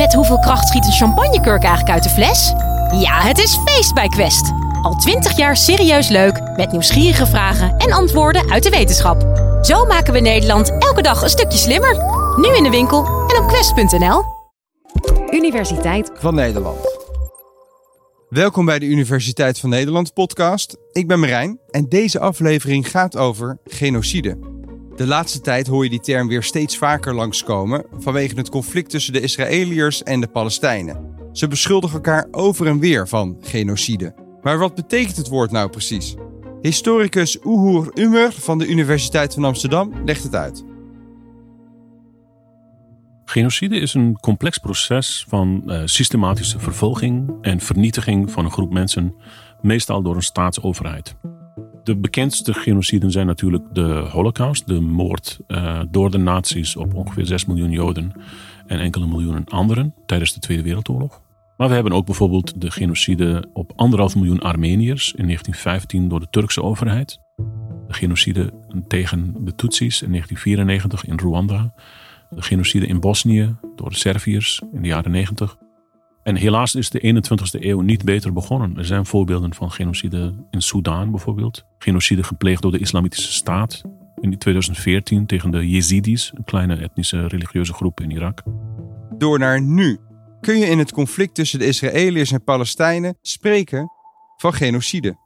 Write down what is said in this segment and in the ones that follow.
Met hoeveel kracht schiet een champagnekurk eigenlijk uit de fles? Ja, het is feest bij Quest. Al twintig jaar serieus leuk, met nieuwsgierige vragen en antwoorden uit de wetenschap. Zo maken we Nederland elke dag een stukje slimmer. Nu in de winkel en op quest.nl. Universiteit van Nederland. Welkom bij de Universiteit van Nederland podcast. Ik ben Marijn en deze aflevering gaat over genocide. De laatste tijd hoor je die term weer steeds vaker langskomen vanwege het conflict tussen de Israëliërs en de Palestijnen. Ze beschuldigen elkaar over en weer van genocide. Maar wat betekent het woord nou precies? Historicus Uhur Umer van de Universiteit van Amsterdam legt het uit. Genocide is een complex proces van uh, systematische vervolging en vernietiging van een groep mensen, meestal door een staatsoverheid. De bekendste genociden zijn natuurlijk de Holocaust, de moord uh, door de nazi's op ongeveer 6 miljoen Joden en enkele miljoenen anderen tijdens de Tweede Wereldoorlog. Maar we hebben ook bijvoorbeeld de genocide op anderhalf miljoen Armeniërs in 1915 door de Turkse overheid. De genocide tegen de Tutsis in 1994 in Rwanda. De genocide in Bosnië door de Serviërs in de jaren 90. En helaas is de 21ste eeuw niet beter begonnen. Er zijn voorbeelden van genocide in Soudaan bijvoorbeeld. Genocide gepleegd door de Islamitische Staat in 2014 tegen de Jezidis, een kleine etnische religieuze groep in Irak. Door naar nu kun je in het conflict tussen de Israëliërs en Palestijnen spreken van genocide.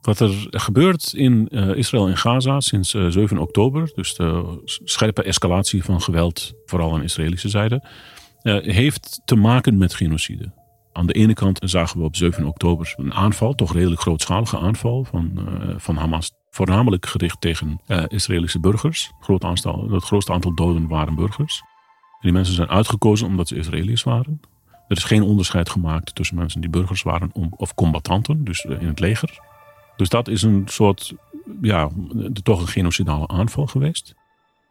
Wat er gebeurt in uh, Israël en Gaza sinds uh, eh, 7 oktober, dus de scherpe escalatie van geweld, vooral aan de Israëlische zijde, heeft te maken met genocide. Aan de ene kant zagen we op 7 oktober een aanval, toch redelijk grootschalige aanval van, van Hamas. Voornamelijk gericht tegen Israëlische burgers. Groot aantal, het grootste aantal doden waren burgers die mensen zijn uitgekozen omdat ze Israëliërs waren. Er is geen onderscheid gemaakt tussen mensen die burgers waren of combattanten, dus eh, in het leger. Dus dat is een soort, ja, toch een genocidale aanval geweest.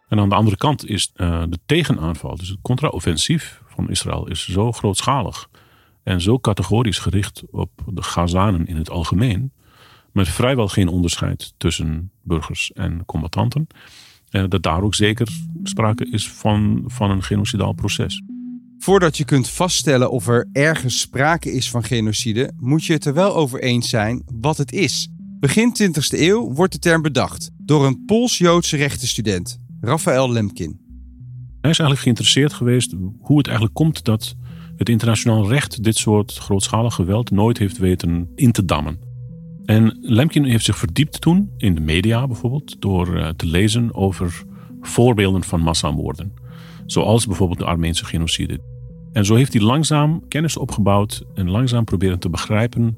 En aan de andere kant is de tegenaanval, dus het contra-offensief van Israël, is zo grootschalig en zo categorisch gericht op de Gazanen in het algemeen, met vrijwel geen onderscheid tussen burgers en combattanten, dat daar ook zeker sprake is van, van een genocidaal proces. Voordat je kunt vaststellen of er ergens sprake is van genocide, moet je het er wel over eens zijn wat het is. Begin 20e eeuw wordt de term bedacht door een Pools-Joodse rechtenstudent, Raphaël Lemkin. Hij is eigenlijk geïnteresseerd geweest hoe het eigenlijk komt dat het internationaal recht dit soort grootschalig geweld nooit heeft weten in te dammen. En Lemkin heeft zich verdiept toen in de media bijvoorbeeld door uh, te lezen over voorbeelden van massamoorden. Zoals bijvoorbeeld de Armeense genocide. En zo heeft hij langzaam kennis opgebouwd en langzaam proberen te begrijpen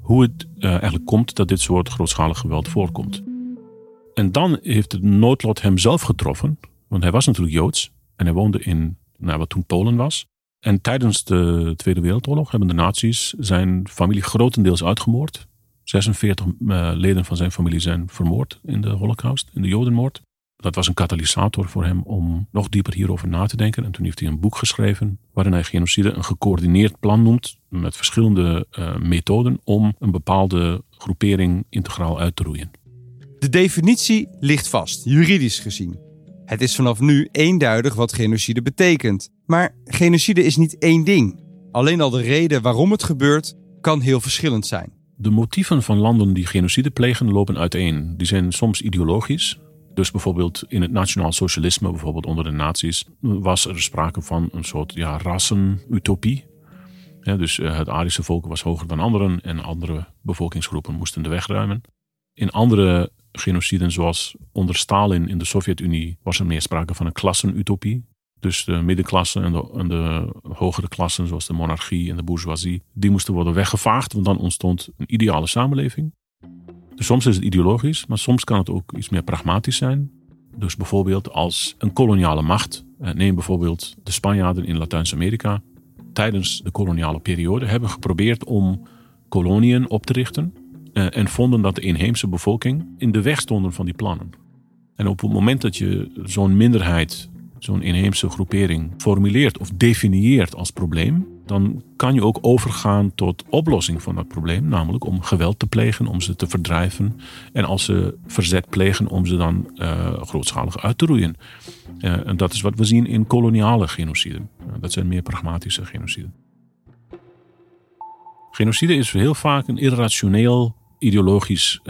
hoe het uh, eigenlijk komt dat dit soort grootschalig geweld voorkomt. En dan heeft het noodlot hem zelf getroffen, want hij was natuurlijk Joods en hij woonde in nou, wat toen Polen was. En tijdens de Tweede Wereldoorlog hebben de nazi's zijn familie grotendeels uitgemoord. 46 uh, eh, leden van zijn familie zijn vermoord in de Holocaust, in de Jodenmoord. Dat was een katalysator voor hem om nog dieper hierover na te denken. En toen heeft hij een boek geschreven waarin hij genocide een gecoördineerd plan noemt met verschillende uh, methoden om een bepaalde groepering integraal uit te roeien. De definitie ligt vast, juridisch gezien. Het is vanaf nu eenduidig wat genocide betekent. Maar genocide is niet één ding. Alleen al de reden waarom het gebeurt kan heel verschillend zijn. De motieven van landen die genocide plegen lopen uiteen. Die zijn soms ideologisch. Dus bijvoorbeeld in het nationaal socialisme, bijvoorbeeld onder de nazi's, was er sprake van een soort ja, rassenutopie. Ja, dus eh, het Arische volk was hoger dan anderen en andere bevolkingsgroepen moesten de weg ruimen. In andere genociden, zoals onder Stalin in de Sovjet-Unie, was er meer sprake van een klassenutopie. Dus de middenklasse en de, hogere klassen, zoals de monarchie en de bourgeoisie, die moesten worden weggevaagd, want dan ontstond een ideale samenleving. Dus soms is het ideologisch, maar soms kan het ook iets meer pragmatisch zijn. Dus bijvoorbeeld als een koloniale macht, eh, neem bijvoorbeeld de Spanjaarden in Latijns-Amerika, tijdens de koloniale periode hebben geprobeerd om koloniën op te richten eh, en vonden dat de inheemse bevolking in de weg stonden van die plannen. En op het moment dat je zo'n minderheid zo'n inheemse groepering formuleert of definieert als probleem, dan kan je ook overgaan tot oplossing van dat probleem. Namelijk om geweld te plegen, om ze te verdrijven. En als ze verzet plegen, om ze dan uh, grootschalig uit te roeien. Uh, en dat is wat we zien in koloniale genocide. Dat zijn meer pragmatische genocide. Genocide is heel vaak een irrationeel ideologisch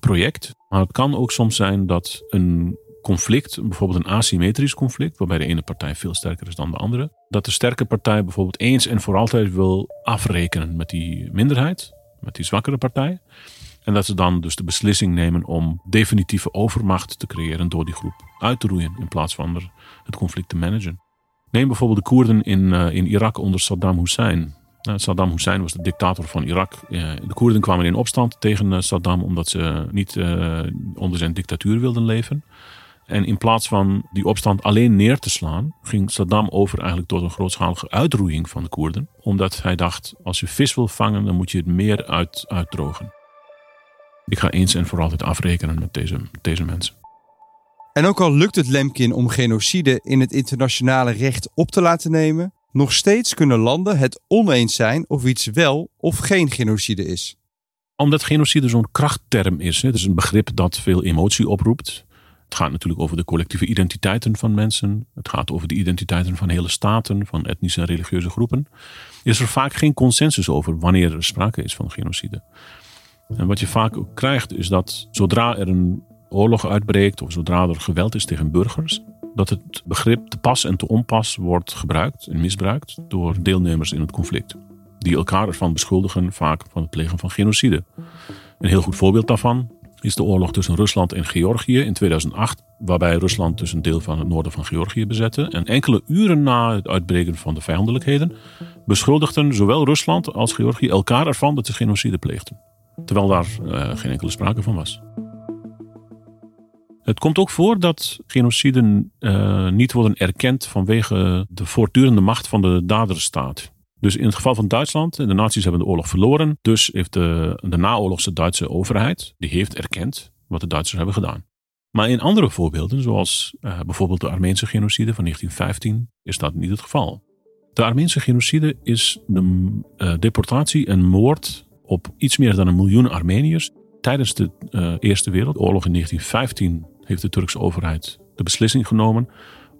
project. Maar het kan ook soms zijn dat een conflict, bijvoorbeeld een asymmetrisch conflict, waarbij de ene partij veel sterker is dan de andere, dat de sterke partij bijvoorbeeld eens en voor altijd wil afrekenen met die minderheid, met die zwakkere partij. En dat ze dan dus de beslissing nemen om definitieve overmacht te creëren door die groep uit te roeien in plaats van er het conflict te managen. Neem bijvoorbeeld de Koerden in, uh, in Irak onder Saddam Hussein. Nou, Saddam Hussein was de dictator van Irak. Uh, de Koerden kwamen in opstand tegen uh, Saddam omdat ze niet onder zijn dictatuur wilden leven. En in plaats van die opstand alleen neer te slaan, ging Saddam over eigenlijk tot een grootschalige uitroeiing van de Koerden. Omdat hij dacht, als je vis wil vangen, dan moet je het meer uit, uitdrogen. Ik ga eens en voor altijd afrekenen met deze, met deze mensen. En ook al lukt het Lemkin om genocide in het internationale recht op te laten nemen, nog steeds kunnen landen het oneens zijn of iets wel of geen genocide is. Omdat genocide zo'n krachtterm is, het is een begrip dat veel emotie oproept. Het gaat natuurlijk over de collectieve identiteiten van mensen. Het gaat over de identiteiten van hele staten, van etnische en religieuze groepen. Is er vaak geen consensus over wanneer er sprake is van genocide. En wat je vaak krijgt is dat zodra er een oorlog uitbreekt of zodra er geweld is tegen burgers, dat het begrip te pas en te onpas wordt gebruikt en misbruikt door deelnemers in het conflict. Die elkaar ervan beschuldigen vaak van het plegen van genocide. Een heel goed voorbeeld daarvan is de oorlog tussen Rusland en Georgië in 2008, waarbij Rusland dus een deel van het noorden van Georgië bezette. En enkele uren na het uitbreken van de vijandelijkheden beschuldigden zowel Rusland als Georgië elkaar ervan dat ze genocide pleegden. Terwijl daar uh, geen enkele sprake van was. Het komt ook voor dat genociden uh, niet worden erkend vanwege de voortdurende macht van de daderstaat. Dus in het geval van Duitsland, de nazi's hebben de oorlog verloren. Dus heeft de, de naoorlogse Duitse overheid, die heeft erkend wat de Duitsers hebben gedaan. Maar in andere voorbeelden, zoals uh, bijvoorbeeld de Armeense genocide van 1915, is dat niet het geval. De Armeense genocide is de uh, deportatie en moord op iets meer dan een miljoen Armeniërs. Tijdens de uh, Eerste Wereldoorlog in 1915 heeft de Turkse overheid de beslissing genomen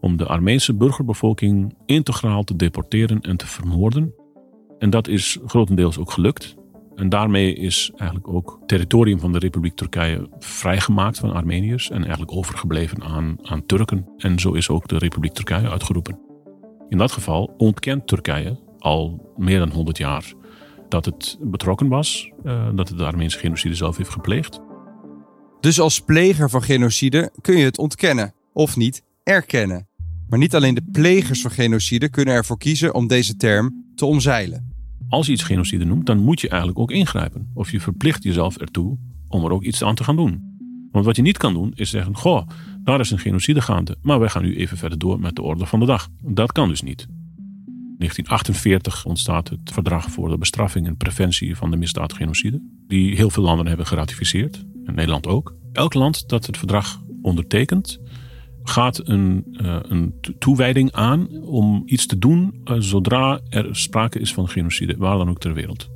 om de Armeense burgerbevolking integraal te deporteren en te vermoorden. En dat is grotendeels ook gelukt. En daarmee is eigenlijk ook territorium van de Republiek Turkije vrijgemaakt van Armeniërs en eigenlijk overgebleven aan, aan Turken. En zo is ook de Republiek Turkije uitgeroepen. In dat geval ontkent Turkije al meer dan 100 jaar dat het betrokken was, uh, dat het de Armeense genocide zelf heeft gepleegd. Dus als pleger van genocide kun je het ontkennen of niet erkennen. Maar niet alleen de plegers van genocide kunnen ervoor kiezen om deze term te omzeilen. Als je iets genocide noemt, dan moet je eigenlijk ook ingrijpen. Of je verplicht jezelf ertoe om er ook iets aan te gaan doen. Want wat je niet kan doen, is zeggen: Goh, daar is een genocide gaande, maar wij gaan nu even verder door met de orde van de dag. Dat kan dus niet. In 1948 ontstaat het Verdrag voor de Bestraffing en Preventie van de Misdaad Genocide, die heel veel landen hebben geratificeerd, en Nederland ook. Elk land dat het verdrag ondertekent, gaat een, uh, een toewijding aan om iets te doen uh, zodra er sprake is van genocide, waar dan ook ter wereld.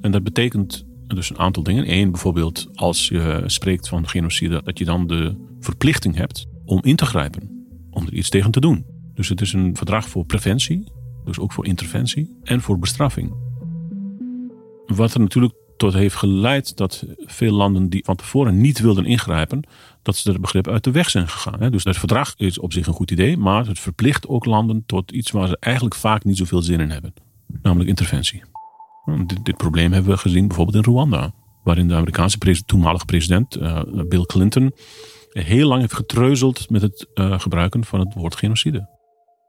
En dat betekent dus een aantal dingen. Eén, bijvoorbeeld als je spreekt van genocide, dat je dan de verplichting hebt om in te grijpen, om er iets tegen te doen. Dus het is een verdrag voor preventie, dus ook voor interventie en voor bestraffing. Wat er natuurlijk tot heeft geleid dat veel landen die van tevoren niet wilden ingrijpen, dat ze er begrip uit de weg zijn gegaan. Dus het verdrag is op zich een goed idee, maar het verplicht ook landen tot iets waar ze eigenlijk vaak niet zoveel zin in hebben, namelijk interventie. Dit, dit probleem hebben we gezien bijvoorbeeld in Rwanda, waarin de Amerikaanse toenmalige president uh, Bill Clinton heel lang heeft getreuzeld met het uh, gebruiken van het woord genocide.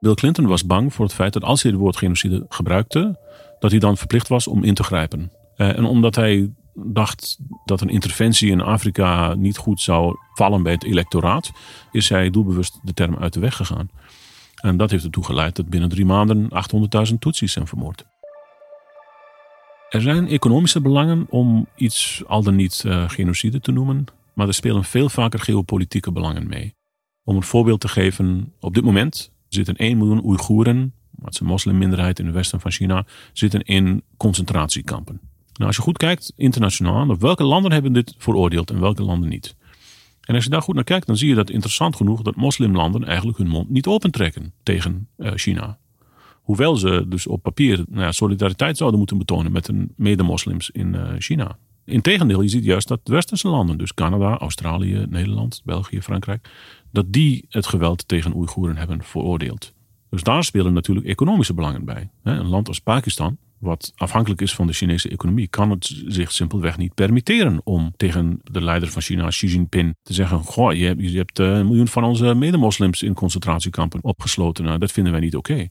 Bill Clinton was bang voor het feit dat als hij het woord genocide gebruikte, dat hij dan verplicht was om in te grijpen. Uh, en omdat hij dacht dat een interventie in Afrika niet goed zou vallen bij het electoraat, is hij doelbewust de term uit de weg gegaan. En dat heeft ertoe geleid dat binnen drie maanden 800.000 Tutsis zijn vermoord. Er zijn economische belangen om iets al dan niet uh, genocide te noemen, maar er spelen veel vaker geopolitieke belangen mee. Om een voorbeeld te geven, op dit moment zitten 1 miljoen Oeigoeren, het is een moslimminderheid in het westen van China, zitten in concentratiekampen. Nou, als je goed kijkt internationaal, welke landen hebben dit veroordeeld en welke landen niet. En als je daar goed naar kijkt, dan zie je dat interessant genoeg dat moslimlanden eigenlijk hun mond niet opentrekken tegen uh, China. Hoewel ze dus op papier nou ja, solidariteit zouden moeten betonen met de mede-moslims in uh, China. Integendeel, je ziet juist dat westerse landen, dus Canada, Australië, Nederland, België, Frankrijk, dat die het geweld tegen Oeigoeren hebben veroordeeld. Dus daar spelen natuurlijk economische belangen bij. Een land als Pakistan, wat afhankelijk is van de Chinese economie, kan het zich simpelweg niet permitteren om tegen de leider van China, Xi Jinping, te zeggen: Goh, je hebt, je hebt eh, een miljoen van onze medemoslims in concentratiekampen opgesloten. Nou, dat vinden wij niet oké.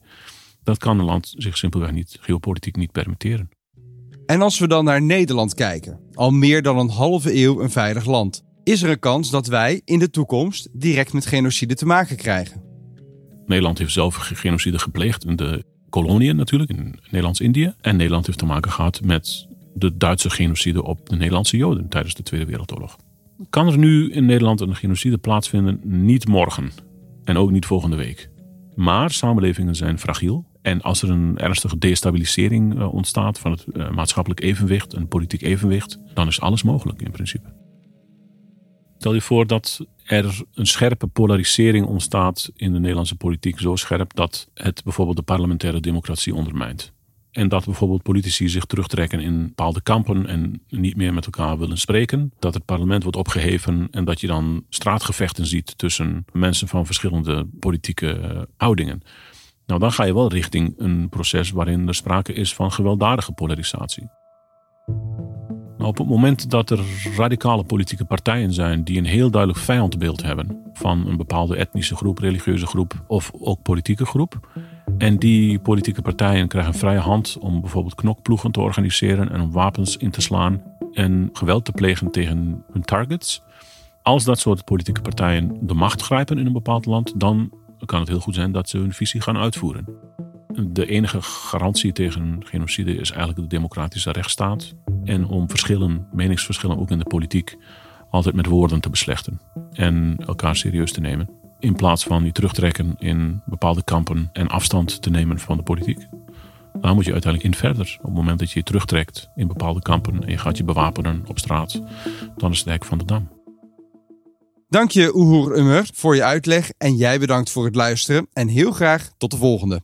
Dat kan een land zich simpelweg niet geopolitiek niet permitteren. En als we dan naar Nederland kijken, al meer dan een halve eeuw een veilig land, is er een kans dat wij in de toekomst direct met genocide te maken krijgen. Nederland heeft zelf genocide gepleegd in de koloniën natuurlijk, in Nederlands-Indië. En Nederland heeft te maken gehad met de Duitse genocide op de Nederlandse Joden tijdens de Tweede Wereldoorlog. Kan er nu in Nederland een genocide plaatsvinden? Niet morgen en ook niet volgende week. Maar samenlevingen zijn fragiel. En als er een ernstige destabilisering eh, ontstaat van het eh, maatschappelijk evenwicht, een politiek evenwicht, dan is alles mogelijk in principe. Stel je voor dat er een scherpe polarisering ontstaat in de Nederlandse politiek, zo scherp dat het bijvoorbeeld de parlementaire democratie ondermijnt. En dat bijvoorbeeld politici zich terugtrekken in bepaalde kampen en niet meer met elkaar willen spreken. Dat het parlement wordt opgeheven en dat je dan straatgevechten ziet tussen mensen van verschillende politieke eh, houdingen. Nou, dan ga je wel richting een proces waarin er sprake is van gewelddadige polarisatie. Nou, op het moment dat er radicale politieke partijen zijn die een heel duidelijk vijandbeeld hebben van een bepaalde etnische groep, religieuze groep of ook politieke groep. En die politieke partijen krijgen vrije hand om bijvoorbeeld knokploegen te organiseren en om wapens in te slaan en geweld te plegen tegen hun targets. Als dat soort politieke partijen de macht grijpen in een bepaald land, dan kan het heel goed zijn dat ze hun visie gaan uitvoeren. De enige garantie tegen genocide is eigenlijk de democratische rechtsstaat. En om verschillen, meningsverschillen ook in de politiek, altijd met woorden te beslechten. En elkaar serieus te nemen. In plaats van je terugtrekken in bepaalde kampen en afstand te nemen van de politiek. Daar moet je uiteindelijk in verder. Op het moment dat je je terugtrekt in bepaalde kampen en je gaat je bewapenen op straat, dan is het hek van de dam. Dank je, Oehoer Ummer, voor je uitleg. En jij bedankt voor het luisteren. En heel graag tot de volgende.